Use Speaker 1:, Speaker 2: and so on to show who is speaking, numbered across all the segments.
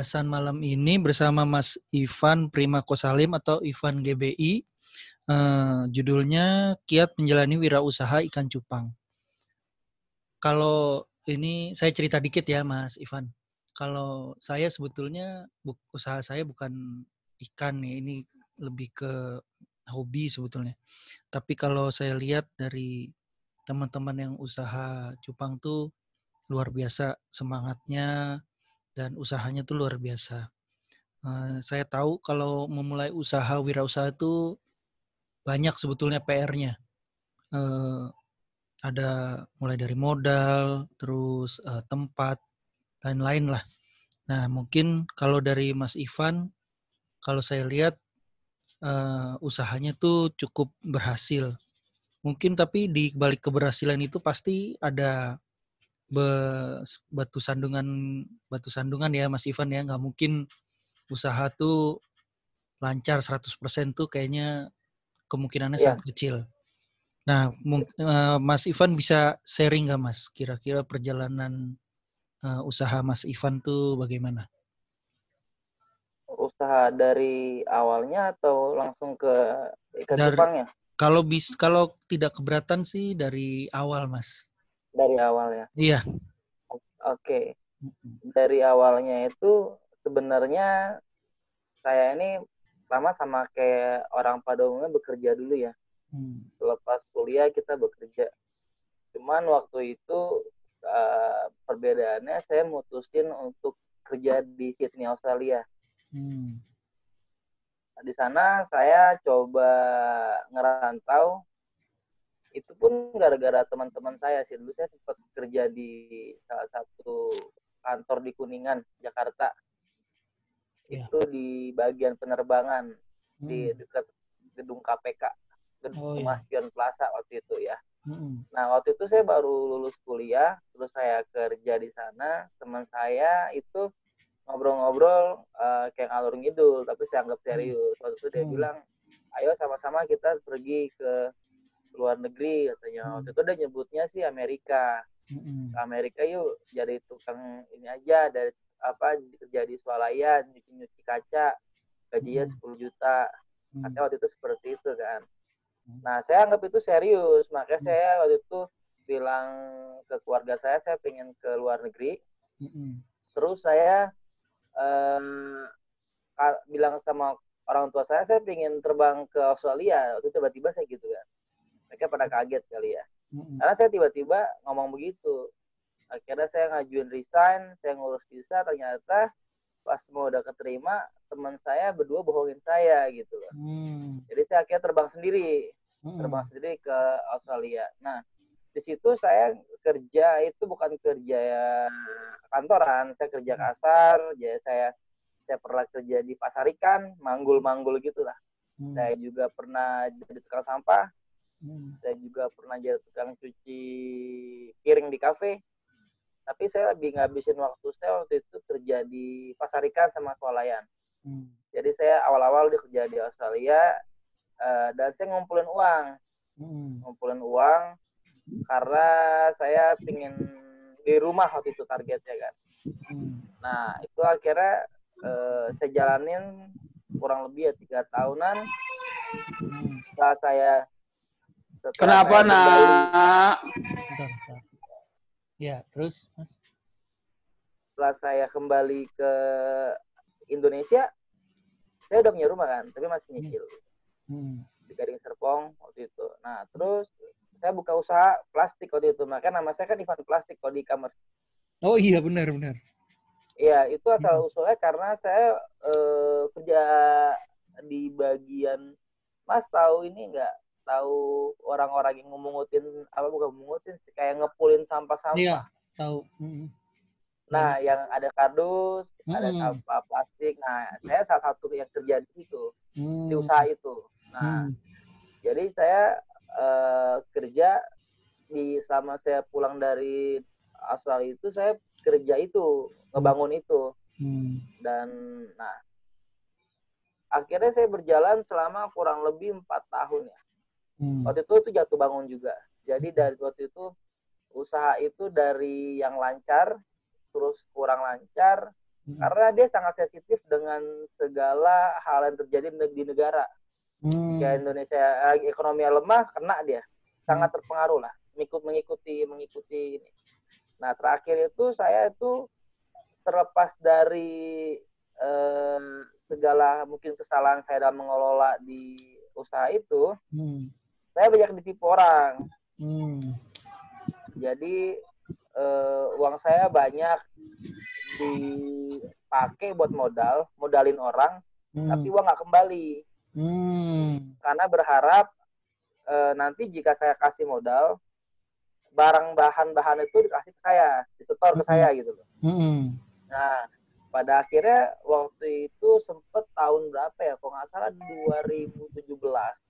Speaker 1: Pembahasan malam ini bersama Mas Ivan Prima Kosalim atau Ivan GBI. Uh, judulnya Kiat Menjalani Wirausaha Ikan Cupang. Kalau ini saya cerita dikit ya Mas Ivan. Kalau saya sebetulnya usaha saya bukan ikan nih, ini lebih ke hobi sebetulnya. Tapi kalau saya lihat dari teman-teman yang usaha cupang tuh luar biasa semangatnya dan usahanya tuh luar biasa. Uh, saya tahu kalau memulai usaha wirausaha itu banyak sebetulnya PR-nya. Uh, ada mulai dari modal, terus uh, tempat, lain-lain lah. Nah mungkin kalau dari Mas Ivan, kalau saya lihat uh, usahanya tuh cukup berhasil. Mungkin tapi di balik keberhasilan itu pasti ada batu sandungan batu sandungan ya Mas Ivan ya nggak mungkin usaha tuh lancar 100% tuh kayaknya kemungkinannya yeah. sangat kecil. Nah, uh, Mas Ivan bisa sharing nggak Mas kira-kira perjalanan uh, usaha Mas Ivan tuh bagaimana?
Speaker 2: Usaha dari awalnya atau langsung ke ikan dari, cupangnya?
Speaker 1: Kalau bis kalau tidak keberatan sih dari awal Mas
Speaker 2: dari awal ya.
Speaker 1: Iya.
Speaker 2: Oke. Dari awalnya itu sebenarnya saya ini lama sama kayak orang pada umumnya bekerja dulu ya. Hmm. Lepas kuliah kita bekerja. Cuman waktu itu uh, perbedaannya saya mutusin untuk kerja di Sydney Australia. Hmm. Di sana saya coba ngerantau itu pun gara-gara teman-teman saya sih dulu saya sempat kerja di salah satu kantor di Kuningan Jakarta yeah. itu di bagian penerbangan hmm. di dekat gedung KPK gedung oh, yeah. Plaza waktu itu ya hmm. nah waktu itu saya baru lulus kuliah terus saya kerja di sana teman saya itu ngobrol-ngobrol uh, kayak ngalur ngidul tapi saya anggap serius waktu itu dia hmm. bilang ayo sama-sama kita pergi ke luar negeri katanya hmm. waktu itu udah nyebutnya sih Amerika hmm. Amerika yuk jadi tukang ini aja dari apa kerja di swalayan nyuci nyuci kaca gajinya hmm. 10 juta hmm. katanya waktu itu seperti itu kan hmm. nah saya anggap itu serius makanya hmm. saya waktu itu bilang ke keluarga saya saya pengen ke luar negeri hmm. terus saya um, bilang sama orang tua saya saya pengen terbang ke Australia waktu tiba-tiba saya gitu kan mereka pada kaget kali ya karena saya tiba-tiba ngomong begitu akhirnya saya ngajuin resign saya ngurus visa ternyata pas mau udah keterima teman saya berdua bohongin saya gitu loh mm. jadi saya akhirnya terbang sendiri mm. terbang sendiri ke Australia nah di situ saya kerja itu bukan kerja kantoran saya kerja mm. kasar jadi saya saya pernah kerja di pasar ikan manggul-manggul gitulah hmm. saya juga pernah jadi tukang sampah Hmm. Saya juga pernah jadi tukang cuci piring di kafe. Tapi saya lebih ngabisin waktu saya waktu itu kerja di pasar ikan sama swalayan. Hmm. Jadi saya awal-awal dia kerja di Australia uh, dan saya ngumpulin uang. Hmm. Ngumpulin uang karena saya pingin di rumah waktu itu targetnya kan. Hmm. Nah itu akhirnya uh, saya jalanin kurang lebih ya tiga tahunan. Hmm. Setelah saya
Speaker 3: Kenapa nak?
Speaker 1: Ya, terus Mas.
Speaker 2: Setelah saya kembali ke Indonesia, saya udah punya rumah kan, tapi masih hmm. nyicil. Hmm. Di Gading Serpong waktu itu. Nah, terus saya buka usaha plastik waktu itu. Makanya nama saya kan Ivan Plastik kalau di e-commerce.
Speaker 1: Oh iya, benar, benar.
Speaker 2: Iya, itu asal hmm. usulnya karena saya uh, kerja di bagian Mas tahu ini enggak tahu orang-orang yang memungutin apa bukan memungutin kayak ngepulin sampah-sampah. Iya,
Speaker 1: tahu. Mm-hmm.
Speaker 2: Nah, mm. yang ada kardus, mm. ada sampah plastik. Nah, saya salah satu yang kerja di situ, mm. di usaha itu. Nah, mm. jadi saya uh, kerja di selama saya pulang dari Australia itu saya kerja itu, ngebangun itu. Mm. Dan nah, akhirnya saya berjalan selama kurang lebih empat tahun ya Hmm. Waktu itu itu jatuh bangun juga. Jadi dari waktu itu usaha itu dari yang lancar terus kurang lancar hmm. karena dia sangat sensitif dengan segala hal yang terjadi di negara. Hmm. Kayak Indonesia eh, ekonomi lemah kena dia sangat terpengaruh lah mengikut mengikuti mengikuti ini. Nah terakhir itu saya itu terlepas dari eh, segala mungkin kesalahan saya dalam mengelola di usaha itu, hmm. Saya banyak ditipu orang. Hmm. Jadi uh, uang saya banyak dipakai buat modal, modalin orang, hmm. tapi uang nggak kembali. Hmm. Karena berharap uh, nanti jika saya kasih modal, barang bahan-bahan itu dikasih ke saya, disetor ke saya gitu loh. Hmm. Nah, pada akhirnya waktu itu sempet tahun berapa ya? Kalau nggak salah 2017.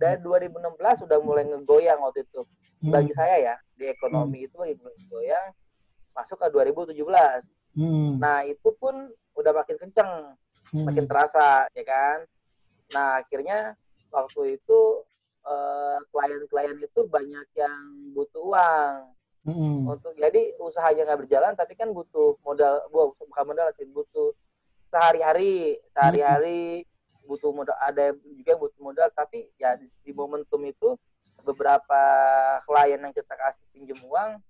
Speaker 2: Dan 2016 sudah mulai ngegoyang waktu itu. Bagi saya ya, di ekonomi hmm. itu lagi goyang masuk ke 2017. Hmm. Nah itu pun udah makin kenceng, hmm. makin terasa ya kan. Nah akhirnya waktu itu eh, klien-klien uh, itu banyak yang butuh uang hmm. untuk jadi usahanya nggak berjalan tapi kan butuh modal bukan modal sih butuh sehari-hari sehari-hari hmm. Butuh modal ada juga yang butuh modal tapi ya di, di momentum itu beberapa klien yang kita kasih pinjam uang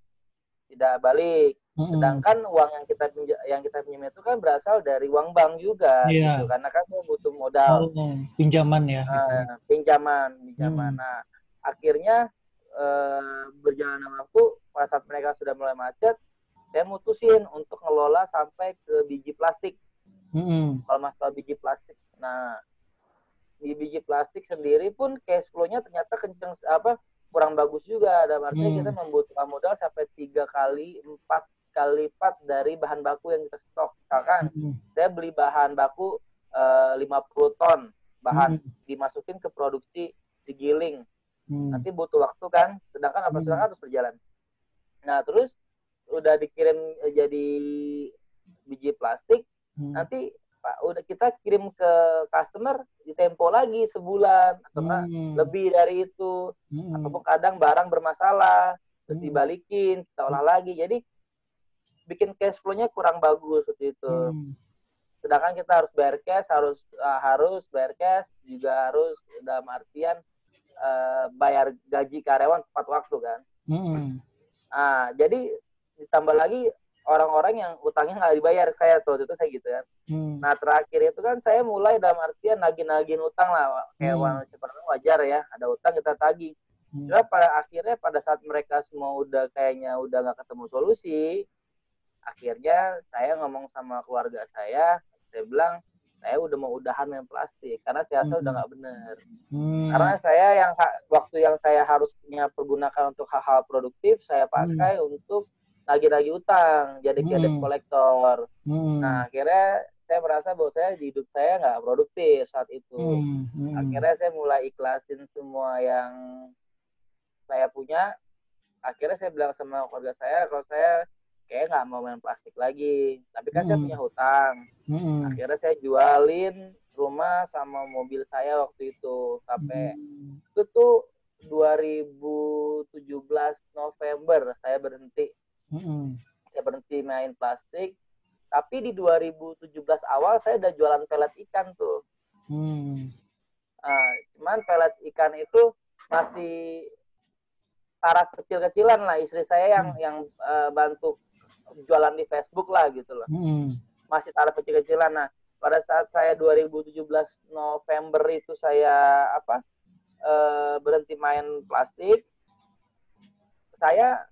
Speaker 2: tidak balik. Mm-hmm. Sedangkan uang yang kita pinjam yang kita pinjam itu kan berasal dari uang bank juga yeah. gitu karena kan butuh modal.
Speaker 1: Oh, pinjaman ya.
Speaker 2: Uh, pinjaman, pinjaman. Mm. Nah, akhirnya uh, berjalan waktu pada saat mereka sudah mulai macet, saya mutusin untuk ngelola sampai ke biji plastik. Mm-hmm. Kalau masalah biji plastik. Nah, di biji plastik sendiri pun cash flow-nya ternyata kenceng apa kurang bagus juga ada artinya hmm. kita membutuhkan modal sampai tiga kali empat kali lipat dari bahan baku yang kita stok misalkan hmm. saya beli bahan baku eh, lima puluh ton bahan hmm. dimasukin ke produksi digiling hmm. nanti butuh waktu kan sedangkan apa hmm. sedangkan harus berjalan nah terus udah dikirim eh, jadi biji plastik hmm. nanti Pak, udah kita kirim ke customer di tempo lagi sebulan atau hmm. lebih dari itu hmm. ataupun kadang barang bermasalah terus hmm. dibalikin kita olah lagi jadi bikin cash flow-nya kurang bagus seperti itu hmm. sedangkan kita harus bayar cash harus uh, harus bayar cash juga harus dalam artian uh, bayar gaji karyawan tepat waktu kan hmm. nah jadi ditambah lagi orang-orang yang utangnya nggak dibayar saya tuh itu saya gitu kan hmm. nah terakhir itu kan saya mulai dalam artian nagih-nagih utang lah kayak hmm. seperti wajar ya ada utang kita tagih hmm. Jadi pada akhirnya pada saat mereka semua udah kayaknya udah nggak ketemu solusi akhirnya saya ngomong sama keluarga saya saya bilang saya udah mau udahan main plastik karena saya hmm. udah nggak bener hmm. karena saya yang waktu yang saya harusnya pergunakan untuk hal-hal produktif saya pakai hmm. untuk lagi-lagi utang jadi kredit hmm. kolektor hmm. nah akhirnya saya merasa bahwa saya di hidup saya nggak produktif saat itu hmm. Hmm. akhirnya saya mulai ikhlasin semua yang saya punya akhirnya saya bilang sama keluarga saya kalau saya kayak nggak mau main plastik lagi tapi kan hmm. saya punya hutang hmm. akhirnya saya jualin rumah sama mobil saya waktu itu sampai hmm. itu tuh 2017 November saya berhenti Mm-hmm. Saya berhenti main plastik. Tapi di 2017 awal saya udah jualan pelet ikan tuh. Mm. Uh, cuman pelet ikan itu masih taraf kecil-kecilan lah istri saya yang mm. yang uh, bantu jualan di Facebook lah gitu loh. Mm. Masih taraf kecil-kecilan. Nah, pada saat saya 2017 November itu saya apa uh, berhenti main plastik, saya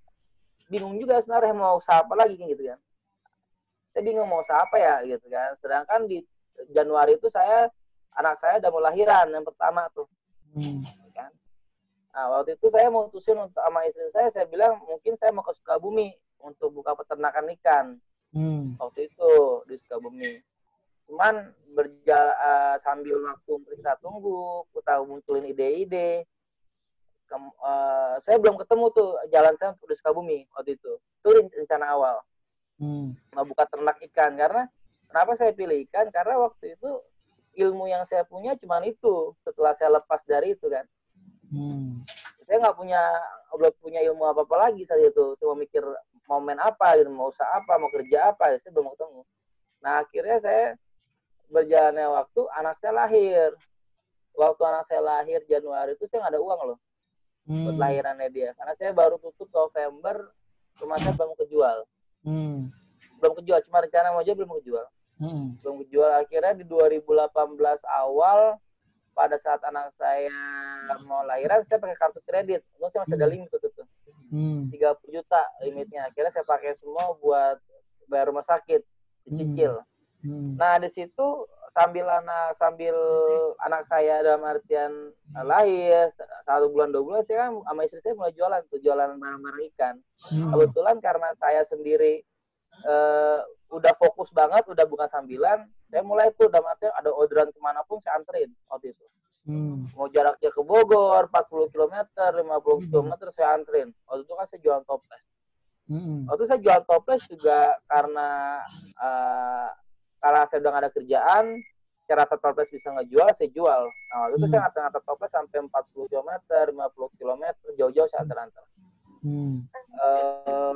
Speaker 2: bingung juga sebenarnya mau usaha apa lagi gitu kan. Saya bingung mau usaha apa ya gitu kan. Sedangkan di Januari itu saya anak saya udah mau lahiran yang pertama tuh. Hmm. kan. Nah waktu itu saya mutusin untuk sama istri saya saya bilang mungkin saya mau ke Sukabumi untuk buka peternakan ikan. Hmm. waktu itu di Sukabumi. Cuman berjalan uh, sambil waktu kita tunggu kita munculin ide-ide uh, saya belum ketemu tuh jalan saya untuk di Sukabumi waktu itu. Itu rencana awal. Hmm. Mau buka ternak ikan karena kenapa saya pilih ikan? Karena waktu itu ilmu yang saya punya cuma itu. Setelah saya lepas dari itu kan. Hmm. Saya nggak punya belum punya ilmu apa apa lagi saat itu. Cuma mikir mau main apa gitu mau usaha apa mau kerja apa ya saya belum ketemu nah akhirnya saya berjalannya waktu anak saya lahir waktu anak saya lahir Januari itu saya nggak ada uang loh hmm. buat lahirannya dia karena saya baru tutup November rumah saya belum kejual hmm. belum kejual cuma rencana mau jual belum kejual hmm. belum kejual akhirnya di 2018 awal pada saat anak saya mau lahiran saya pakai kartu kredit itu saya masih ada hmm. limit itu tuh hmm. 30 juta limitnya akhirnya saya pakai semua buat bayar rumah sakit dicicil hmm. Hmm. nah di situ sambil anak sambil anak saya dalam artian hmm. lahir satu bulan dua bulan saya kan sama istri saya mulai jualan tuh jualan barang-barang ikan hmm. kebetulan karena saya sendiri uh, udah fokus banget udah bukan sambilan saya mulai tuh dalam artian ada orderan ke mana pun saya anterin waktu itu hmm. mau jaraknya ke Bogor 40 km 50 hmm. km saya anterin waktu itu kan saya jualan toples hmm. waktu itu saya jualan toples juga karena uh, karena saya udah gak ada kerjaan rasa toples bisa ngejual saya jual nah waktu itu hmm. saya ngantar-ngantar toples sampai 40 km 50 km jauh-jauh saya antar-antar hmm. uh,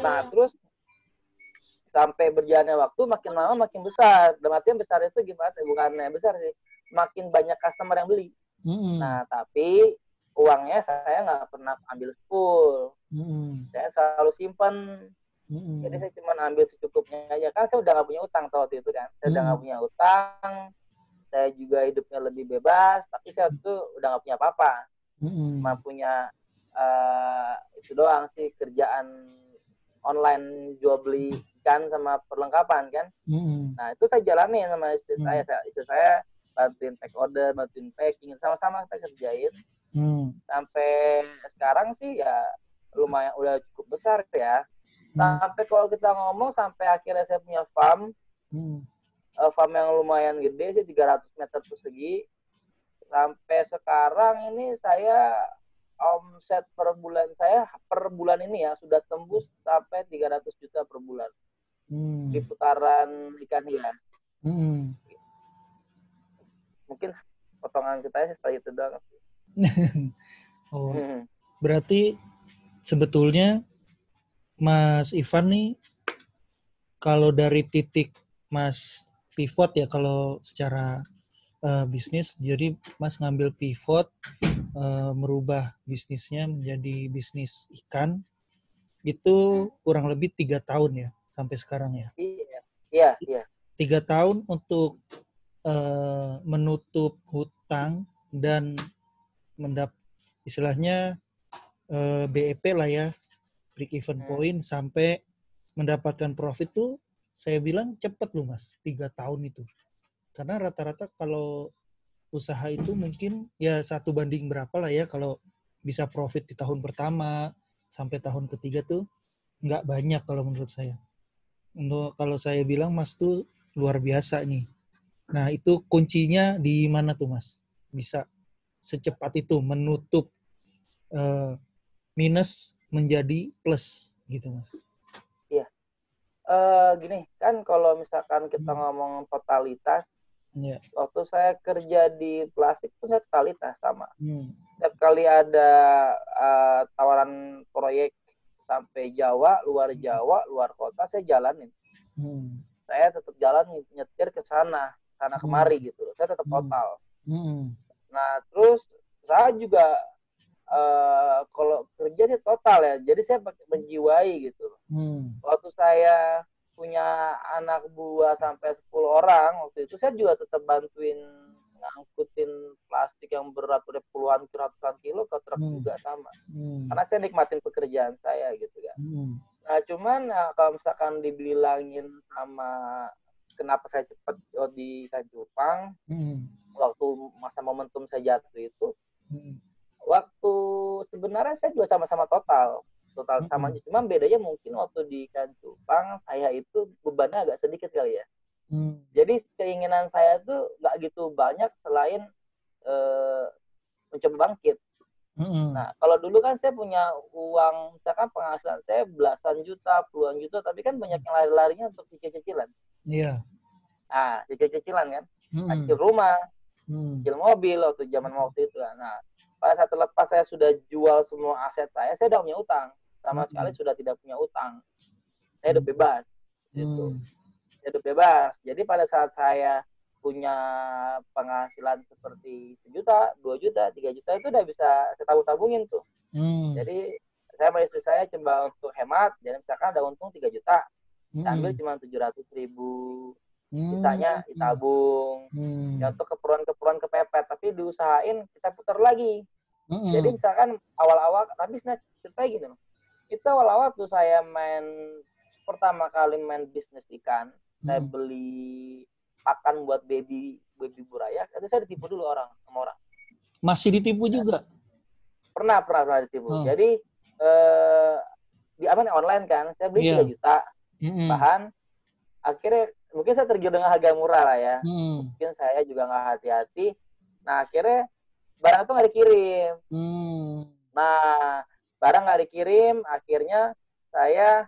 Speaker 2: nah terus sampai berjalannya waktu makin lama makin besar dan artian besar itu gimana bukannya besar sih makin banyak customer yang beli hmm. nah tapi uangnya saya nggak pernah ambil full hmm. saya selalu simpan Hmm. Jadi saya cuma ambil secukupnya aja kan saya udah gak punya utang waktu itu kan. Saya hmm. udah gak punya utang, saya juga hidupnya lebih bebas, tapi saya tuh udah gak punya apa-apa. Hmm. Cuma punya uh, itu doang sih kerjaan online jual beli ikan sama perlengkapan kan. Hmm. Nah itu saya jalani sama istri hmm. saya. saya. Istri saya bantuin pack order, bantuin packing, sama-sama kita kerjain. Hmm. Sampai sekarang sih ya lumayan udah cukup besar ya. Sampai kalau kita ngomong sampai akhirnya saya punya farm, hmm. uh, farm yang lumayan gede sih 300 meter persegi. Sampai sekarang ini saya omset per bulan saya per bulan ini ya sudah tembus sampai 300 juta per bulan hmm. di putaran ikan hias. Hmm. Mungkin potongan kita seperti itu doang.
Speaker 1: oh, hmm. berarti sebetulnya Mas Ivan nih kalau dari titik Mas pivot ya kalau secara uh, bisnis jadi Mas ngambil pivot uh, merubah bisnisnya menjadi bisnis ikan itu kurang lebih tiga tahun ya sampai sekarang ya?
Speaker 2: Iya iya iya.
Speaker 1: Tiga tahun untuk uh, menutup hutang dan mendap istilahnya uh, BEP lah ya break even hmm. point sampai mendapatkan profit tuh saya bilang cepet loh mas. Tiga tahun itu. Karena rata-rata kalau usaha itu mungkin ya satu banding berapa lah ya kalau bisa profit di tahun pertama sampai tahun ketiga tuh nggak banyak kalau menurut saya. Untuk kalau saya bilang mas tuh luar biasa nih. Nah itu kuncinya di mana tuh mas? Bisa secepat itu menutup uh, minus menjadi plus gitu mas
Speaker 2: iya uh, gini kan kalau misalkan kita hmm. ngomong totalitas yeah. waktu saya kerja di plastik pun saya totalitas sama hmm. setiap kali ada uh, tawaran proyek sampai Jawa luar hmm. Jawa luar kota saya jalanin hmm. saya tetap jalan nyetir ke sana sana hmm. kemari gitu saya tetap hmm. total hmm. nah terus saya juga uh, kalau kerja sih total ya jadi saya menjiwai gitu hmm. waktu saya punya anak buah sampai 10 orang waktu itu saya juga tetap bantuin ngangkutin plastik yang berat udah puluhan ratusan kilo ke truk hmm. juga sama hmm. karena saya nikmatin pekerjaan saya gitu kan hmm. nah cuman nah, kalau misalkan dibilangin sama kenapa saya cepat di Tanjupang hmm. waktu masa momentum saya jatuh itu hmm waktu sebenarnya saya juga sama-sama total total sama cuma bedanya mungkin waktu di Kancupang saya itu bebannya agak sedikit kali ya mm. jadi keinginan saya tuh nggak gitu banyak selain uh, mencoba bangkit mm-hmm. nah kalau dulu kan saya punya uang misalkan penghasilan saya belasan juta puluhan juta tapi kan banyak yang lari-larinya untuk cicil-cicilan
Speaker 1: iya
Speaker 2: yeah. nah cicil-cicilan kan mm-hmm. cicil rumah mm. cicil mobil waktu zaman waktu itu nah pada saat terlepas saya sudah jual semua aset saya, saya udah punya utang. sama
Speaker 1: Hmm.
Speaker 2: sekali sudah tidak punya utang. Saya hidup
Speaker 1: Hmm.
Speaker 2: bebas gitu.
Speaker 1: Hmm.
Speaker 2: Hidup bebas. Jadi pada saat saya punya penghasilan seperti sejuta, dua juta, tiga juta itu udah bisa saya tabung-tabungin tuh.
Speaker 1: Hmm.
Speaker 2: Jadi saya sama istri saya coba untuk hemat, jadi misalkan ada untung 3 juta, saya ambil
Speaker 1: Hmm.
Speaker 2: cuma tujuh ratus ribu,
Speaker 1: Hmm.
Speaker 2: sisanya ditabung,
Speaker 1: Hmm.
Speaker 2: ya untuk keperluan-keperluan kepepet, tapi diusahain kita putar lagi.
Speaker 1: Hmm.
Speaker 2: Jadi misalkan awal-awal, tapi sebenarnya ceritanya gini loh, itu awal-awal tuh saya main, pertama kali main bisnis ikan, saya
Speaker 1: Hmm.
Speaker 2: beli pakan buat baby baby buraya, itu saya ditipu dulu orang sama orang.
Speaker 1: Masih ditipu juga.
Speaker 2: Pernah pernah pernah ditipu.
Speaker 1: Hmm.
Speaker 2: Jadi eh di apa nih online kan, saya beli
Speaker 1: Iya.
Speaker 2: 3 juta,
Speaker 1: Hmm.
Speaker 2: bahan akhirnya mungkin saya tergiur dengan harga murah lah ya
Speaker 1: Hmm.
Speaker 2: mungkin saya juga nggak hati-hati nah akhirnya barang itu nggak dikirim
Speaker 1: Hmm.
Speaker 2: nah barang nggak dikirim akhirnya saya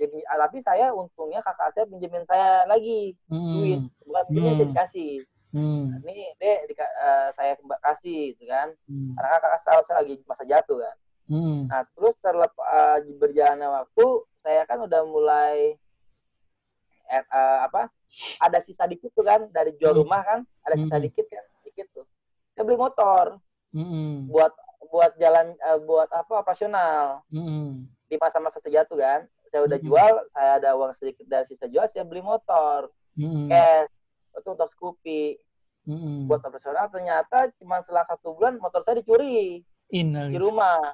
Speaker 2: jadi ah, tapi saya untungnya kakak saya pinjemin saya lagi duit
Speaker 1: Hmm.
Speaker 2: bukan pinjemin
Speaker 1: Hmm.
Speaker 2: saya dikasih
Speaker 1: Hmm.
Speaker 2: ini dek dika- eh, saya kasih gitu kan
Speaker 1: Hmm.
Speaker 2: karena kakak tahu saya lagi masa jatuh kan
Speaker 1: Hmm.
Speaker 2: Nah, terus terlepas berjalannya waktu, saya kan udah mulai eh, eh, apa? Ada sisa dikit tuh kan dari jual
Speaker 1: Hmm.
Speaker 2: rumah kan, ada sisa
Speaker 1: Hmm.
Speaker 2: dikit kan, dikit tuh. Saya beli motor
Speaker 1: Hmm.
Speaker 2: buat buat jalan eh, buat apa operasional
Speaker 1: Hmm.
Speaker 2: di masa-masa sejatuh kan. Saya udah
Speaker 1: Hmm.
Speaker 2: jual, saya ada uang sedikit dari sisa jual, saya beli motor
Speaker 1: Hmm.
Speaker 2: cash itu untuk Scoopy
Speaker 1: Hmm.
Speaker 2: buat operasional. Ternyata cuma setelah satu bulan motor saya dicuri di
Speaker 1: Innalillahi.
Speaker 2: rumah.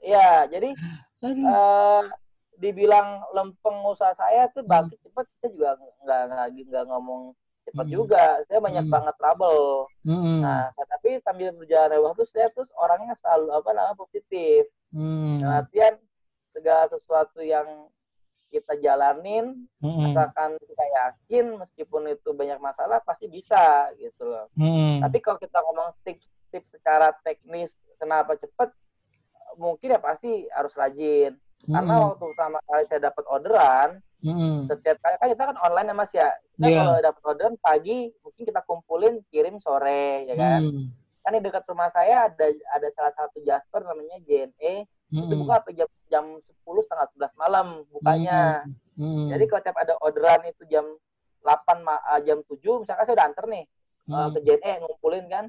Speaker 2: Iya, jadi
Speaker 1: Aduh.
Speaker 2: eh dibilang lempeng usaha saya tuh
Speaker 1: Hmm.
Speaker 2: bangkit cepat saya juga nggak nggak nggak ngomong cepat
Speaker 1: Hmm.
Speaker 2: juga saya banyak
Speaker 1: Hmm.
Speaker 2: banget trouble
Speaker 1: Hmm.
Speaker 2: nah tapi sambil berjalan waktu saya terus orangnya selalu apa namanya positif
Speaker 1: Hmm.
Speaker 2: Artian segala sesuatu yang kita jalanin
Speaker 1: Hmm.
Speaker 2: asalkan kita yakin meskipun itu banyak masalah pasti bisa gitu loh
Speaker 1: Hmm.
Speaker 2: tapi kalau kita ngomong tips-tips secara teknis kenapa cepat mungkin ya pasti harus rajin karena
Speaker 1: Hmm.
Speaker 2: waktu pertama kali saya dapat orderan
Speaker 1: Hmm.
Speaker 2: setiap kali kan kita kan online ya mas ya kita
Speaker 1: Iya.
Speaker 2: kalau dapat orderan pagi mungkin kita kumpulin kirim sore ya kan
Speaker 1: Hmm.
Speaker 2: kan di dekat rumah saya ada ada salah satu Jasper namanya JNE itu
Speaker 1: Hmm.
Speaker 2: buka sampai jam jam sepuluh setengah sebelas malam bukanya
Speaker 1: Hmm.
Speaker 2: jadi kalau tiap ada orderan itu jam 8 ma- eh, jam 7 misalkan saya udah anter nih
Speaker 1: Hmm.
Speaker 2: ke JNE ngumpulin kan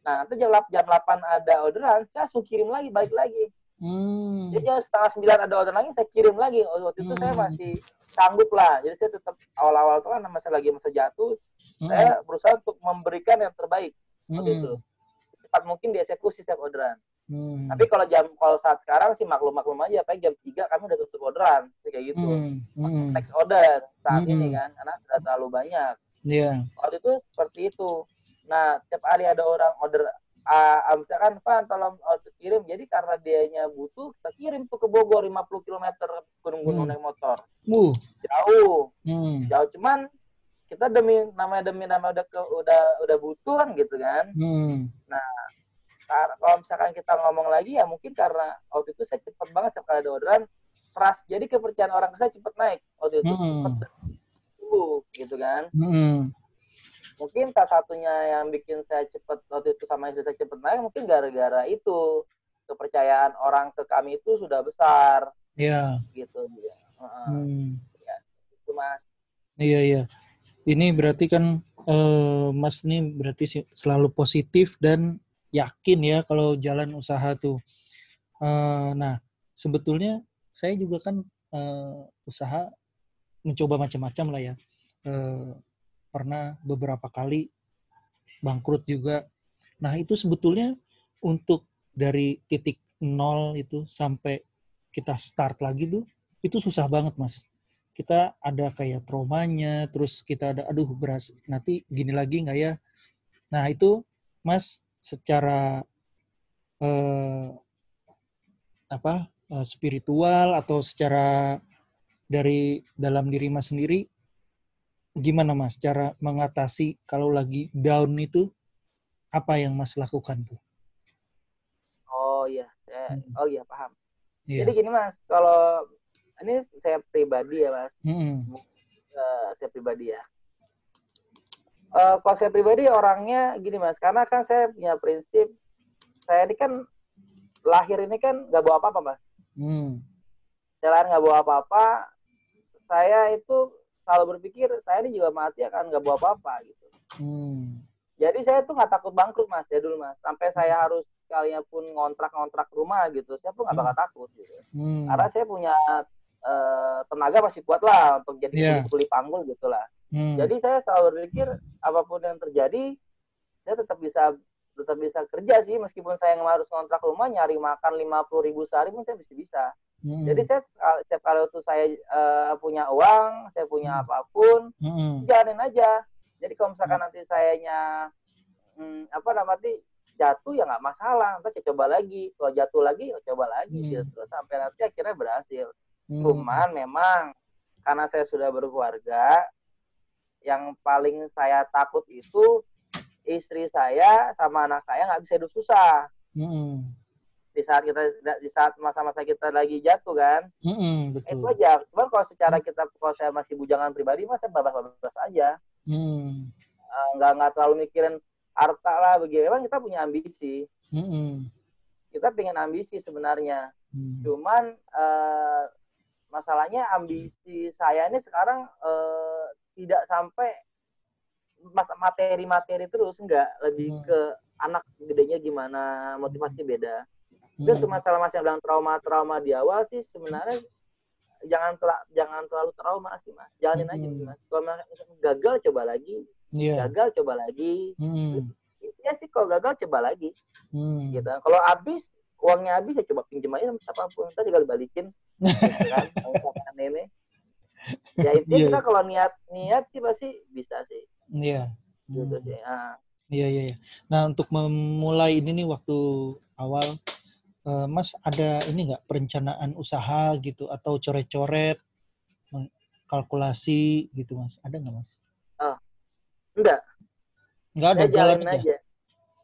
Speaker 2: nah nanti jam lap- jam 8 ada orderan saya langsung kirim lagi balik lagi
Speaker 1: Hmm.
Speaker 2: jadi jam setengah sembilan ada orderan lagi saya kirim lagi Oh, waktu itu saya
Speaker 1: Hmm.
Speaker 2: masih sanggup lah jadi saya tetap awal-awal itu kan saya lagi masa jatuh
Speaker 1: Hmm.
Speaker 2: saya berusaha untuk memberikan yang terbaik waktu
Speaker 1: Hmm.
Speaker 2: itu cepat mungkin dieksekusi setiap orderan
Speaker 1: Hmm.
Speaker 2: tapi kalau jam kalau saat sekarang sih maklum-maklum aja paling jam 3 kami udah tutup orderan kayak gitu
Speaker 1: Hmm. Hmm.
Speaker 2: next order saat
Speaker 1: Hmm.
Speaker 2: ini kan karena sudah terlalu banyak
Speaker 1: Iya.
Speaker 2: waktu itu seperti itu nah tiap hari ada orang order ah, ah, misalkan Pak tolong order kirim jadi karena dianya butuh kita kirim tuh ke Bogor 50 km gunung-gunung
Speaker 1: Hmm.
Speaker 2: naik motor
Speaker 1: Uh.
Speaker 2: jauh
Speaker 1: Hmm.
Speaker 2: jauh cuman kita demi namanya demi nama udah ke, udah udah butuh kan gitu kan
Speaker 1: Hmm.
Speaker 2: Kar- kalau misalkan kita ngomong lagi ya mungkin karena waktu itu saya cepet banget setiap kali ada orderan trust jadi kepercayaan orang ke saya cepet naik waktu itu
Speaker 1: Hmm.
Speaker 2: cepet dulu gitu kan
Speaker 1: Hmm.
Speaker 2: Mungkin salah satunya yang bikin saya cepet waktu itu sama istri saya cepet naik mungkin gara-gara itu kepercayaan orang ke kami itu sudah besar
Speaker 1: Iya.
Speaker 2: gitu ya.
Speaker 1: Hmm.
Speaker 2: itu mas
Speaker 1: Iya iya. Ini berarti kan eh, Mas ini berarti selalu positif dan yakin ya kalau jalan usaha tuh. Eh, nah sebetulnya saya juga kan eh, usaha mencoba macam-macam lah ya. Eh, pernah beberapa kali bangkrut juga. Nah itu sebetulnya untuk dari titik nol itu sampai kita start lagi tuh itu susah banget mas kita ada kayak traumanya, terus kita ada, aduh beras, nanti gini lagi nggak ya? Nah itu, Mas, secara eh, apa eh, spiritual atau secara dari dalam diri Mas sendiri, gimana Mas cara mengatasi kalau lagi down itu apa yang Mas lakukan tuh?
Speaker 2: oh iya saya-
Speaker 1: Hmm.
Speaker 2: oh iya paham
Speaker 1: Iya.
Speaker 2: jadi gini mas kalau ini saya pribadi ya mas
Speaker 1: Mm-mm.
Speaker 2: Eh, saya pribadi ya. Eh, kalau saya pribadi orangnya gini mas, karena kan saya punya prinsip, saya ini kan lahir ini kan nggak bawa apa-apa mas. Hmm. Selain nggak bawa apa-apa, saya itu selalu berpikir saya ini juga mati akan nggak bawa apa-apa gitu. Hmm. Jadi saya tuh nggak takut bangkrut mas ya dulu mas. Sampai saya harus kalian pun ngontrak-ngontrak rumah gitu, saya pun nggak bakal hmm. takut gitu. Hmm. Karena saya punya uh, tenaga masih kuat lah untuk jadi yeah. kuli panggul gitulah. Hmm. Jadi saya selalu berpikir apa pun yang terjadi, saya tetap bisa tetap bisa kerja sih meskipun saya harus ngontrak rumah nyari makan lima puluh ribu sehari pun saya bisa bisa. Hmm. Jadi saya setiap kali itu saya uh, punya uang, saya punya hmm. apa pun, hmm. jalanin aja. Jadi kalau misalkan hmm. nanti sayanya hmm, apa namanya jatuh ya nggak masalah, nanti saya coba lagi. Kalau jatuh lagi, ya coba lagi hmm. gitu sampai nanti akhirnya berhasil. Hmm. Cuman memang karena saya sudah berkeluarga, yang paling saya takut itu istri saya sama anak saya nggak bisa hidup susah. Hmm. Di saat kita di saat masa-masa kita lagi jatuh kan. Hmm, betul. Itu aja. Cuman kalau secara kita kalau saya masih bujangan pribadi masa babas-babas aja. Uh, nggak nggak terlalu mikirin harta lah begitu. Memang kita punya ambisi. Hmm. Kita pengen ambisi sebenarnya. Hmm. Cuman uh, masalahnya ambisi saya ini sekarang uh, tidak sampai materi-materi terus enggak lebih hmm. ke anak gedenya gimana motivasi beda itu hmm. masalah masih bilang trauma-trauma di awal sih sebenarnya jangan telah jangan terlalu trauma sih mas jalanin hmm. aja mas kalau gagal coba lagi yeah. gagal coba lagi hmm. ya sih kalau gagal coba lagi hmm. gitu kalau habis uangnya habis ya coba pinjam aja sama siapa pun kita tinggal balikin gitu kan ini ya intinya yeah. kita kalau niat niat sih pasti bisa sih
Speaker 1: Iya. Gitu sih. Ah. Iya, iya, iya. Nah, untuk memulai ini nih waktu awal, Mas ada ini nggak perencanaan usaha gitu atau coret-coret, kalkulasi gitu, Mas? Ada nggak, Mas?
Speaker 2: Oh, enggak.
Speaker 1: Enggak ada,
Speaker 2: saya jalan, jalan aja. aja.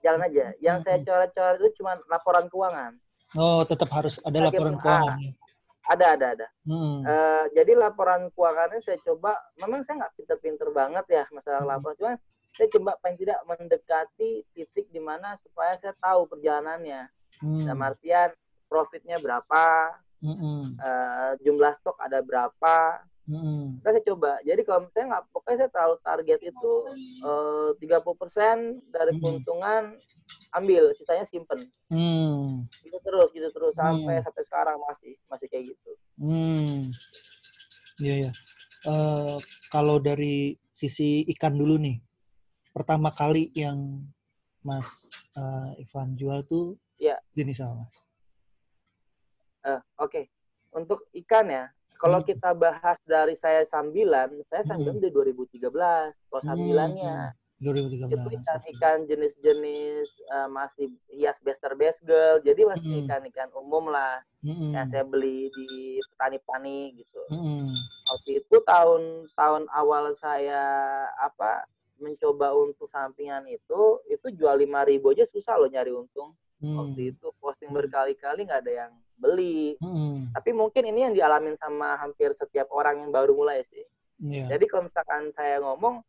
Speaker 2: Jalan aja. Yang hmm. saya coret-coret itu cuma laporan keuangan.
Speaker 1: Oh, tetap harus ada laporan keuangan.
Speaker 2: Ah, ada, ada, ada. Hmm. Uh, jadi laporan keuangannya saya coba, memang saya nggak pinter-pinter banget ya masalah hmm. laporan, cuma saya coba paling tidak mendekati titik di mana supaya saya tahu perjalanannya. Hmm. Dalam artian profitnya berapa, hmm. uh, jumlah stok ada berapa, Hmm. saya coba. Jadi kalau misalnya nggak, pokoknya saya tahu target itu eh, tiga puluh persen dari keuntungan ambil sisanya simpen hmm. gitu terus gitu terus sampai hmm. sampai sekarang masih masih kayak gitu hmm
Speaker 1: iya ya uh, kalau dari sisi ikan dulu nih pertama kali yang mas uh, Ivan jual tuh ya. Jenis apa mas
Speaker 2: uh, oke okay. untuk ikan ya kalau hmm. kita bahas dari saya sambilan saya sambilan hmm. dari 2013 kalau sambilannya hmm 2013. Itu ikan-ikan jenis-jenis uh, masih hias bester best girl, jadi masih ikan-ikan umum lah mm-hmm. yang saya beli di petani-petani gitu. Mm-hmm. Waktu itu tahun-tahun awal saya apa mencoba untuk sampingan itu, itu jual lima ribu aja susah loh nyari untung. Mm. Waktu itu posting berkali-kali nggak ada yang beli. Mm. Tapi mungkin ini yang dialamin sama hampir setiap orang yang baru mulai sih. Yeah. Jadi kalau misalkan saya ngomong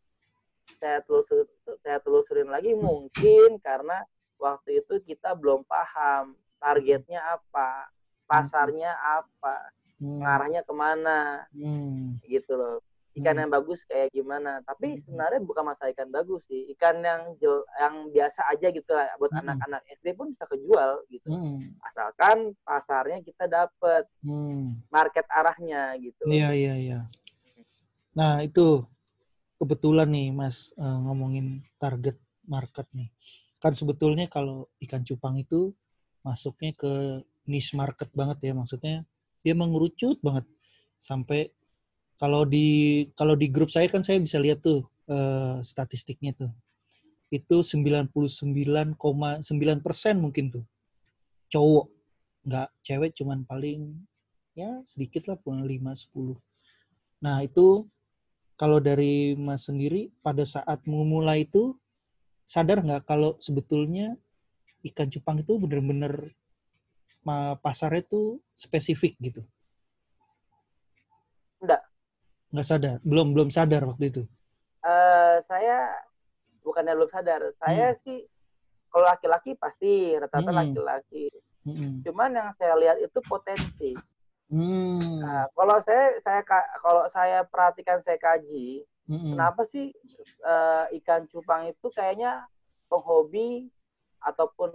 Speaker 2: saya telusur saya telusurin lagi mungkin karena waktu itu kita belum paham targetnya apa pasarnya apa hmm. ngarahnya ke mana hmm. gitu loh ikan hmm. yang bagus kayak gimana tapi hmm. sebenarnya bukan masalah ikan bagus sih ikan yang jel, yang biasa aja gitu lah buat hmm. anak-anak SD pun bisa kejual gitu hmm. asalkan pasarnya kita dapet hmm. market arahnya gitu
Speaker 1: iya iya iya nah itu kebetulan nih Mas uh, ngomongin target market nih. Kan sebetulnya kalau ikan cupang itu masuknya ke niche market banget ya maksudnya dia mengerucut banget sampai kalau di kalau di grup saya kan saya bisa lihat tuh uh, statistiknya tuh itu 99,9 persen mungkin tuh cowok nggak cewek cuman paling ya sedikit lah pun 5 10 nah itu kalau dari Mas sendiri pada saat memulai itu sadar nggak kalau sebetulnya ikan cupang itu benar-benar pasarnya itu spesifik gitu?
Speaker 2: Enggak.
Speaker 1: Enggak sadar, belum belum sadar waktu itu.
Speaker 2: Uh, saya bukannya belum sadar, saya hmm. sih kalau laki-laki pasti rata-rata hmm. laki-laki. hmm. cuman yang saya lihat itu potensi hmm. nah, kalau saya saya kalau saya perhatikan saya kaji hmm. kenapa sih uh, ikan cupang itu kayaknya penghobi ataupun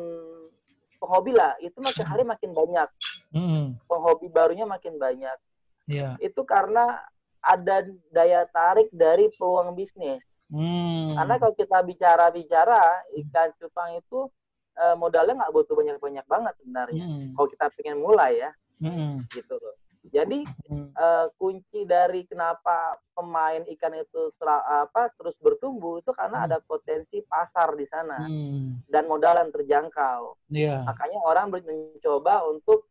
Speaker 2: penghobi lah itu makin hari makin banyak hmm. penghobi barunya makin banyak yeah. itu karena ada daya tarik dari peluang bisnis. Hmm. Karena kalau kita bicara-bicara ikan cupang itu uh, modalnya nggak butuh banyak-banyak banget sebenarnya. Hmm. Kalau kita pengen mulai ya, hmm. gitu loh. Jadi hmm. uh, kunci dari kenapa pemain ikan itu apa terus bertumbuh itu karena hmm. ada potensi pasar di sana hmm. dan modal yang terjangkau. Yeah. Makanya orang mencoba untuk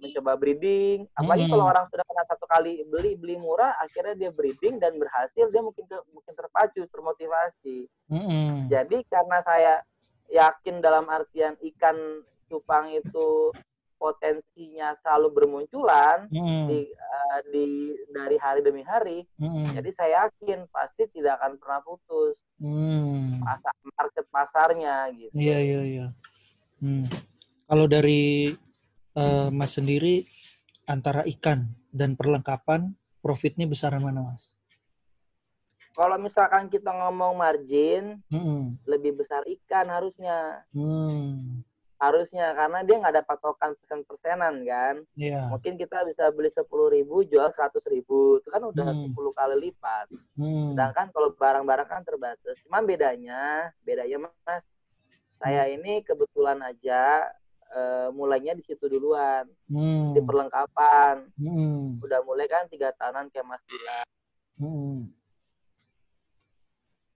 Speaker 2: mencoba breeding apalagi hmm. kalau orang sudah pernah satu kali beli beli murah akhirnya dia breeding dan berhasil dia mungkin mungkin terpacu termotivasi hmm. jadi karena saya yakin dalam artian ikan cupang itu potensinya selalu bermunculan hmm. di, uh, di dari hari demi hari hmm. jadi saya yakin pasti tidak akan pernah putus hmm. pasar market pasarnya gitu
Speaker 1: iya iya iya hmm. kalau dari uh, Mas sendiri antara ikan dan perlengkapan profitnya besar mana Mas?
Speaker 2: Kalau misalkan kita ngomong margin, hmm. lebih besar ikan harusnya. Hmm. Harusnya karena dia nggak ada patokan persen-persenan kan. Yeah. Mungkin kita bisa beli sepuluh ribu jual seratus ribu, itu kan udah hmm. 10 kali lipat. Hmm. Sedangkan kalau barang-barang kan terbatas. Cuma bedanya, bedanya mas, saya hmm. ini kebetulan aja uh, mulainya di situ duluan hmm. di perlengkapan hmm. udah mulai kan tiga tahunan kayak Mas Bila hmm.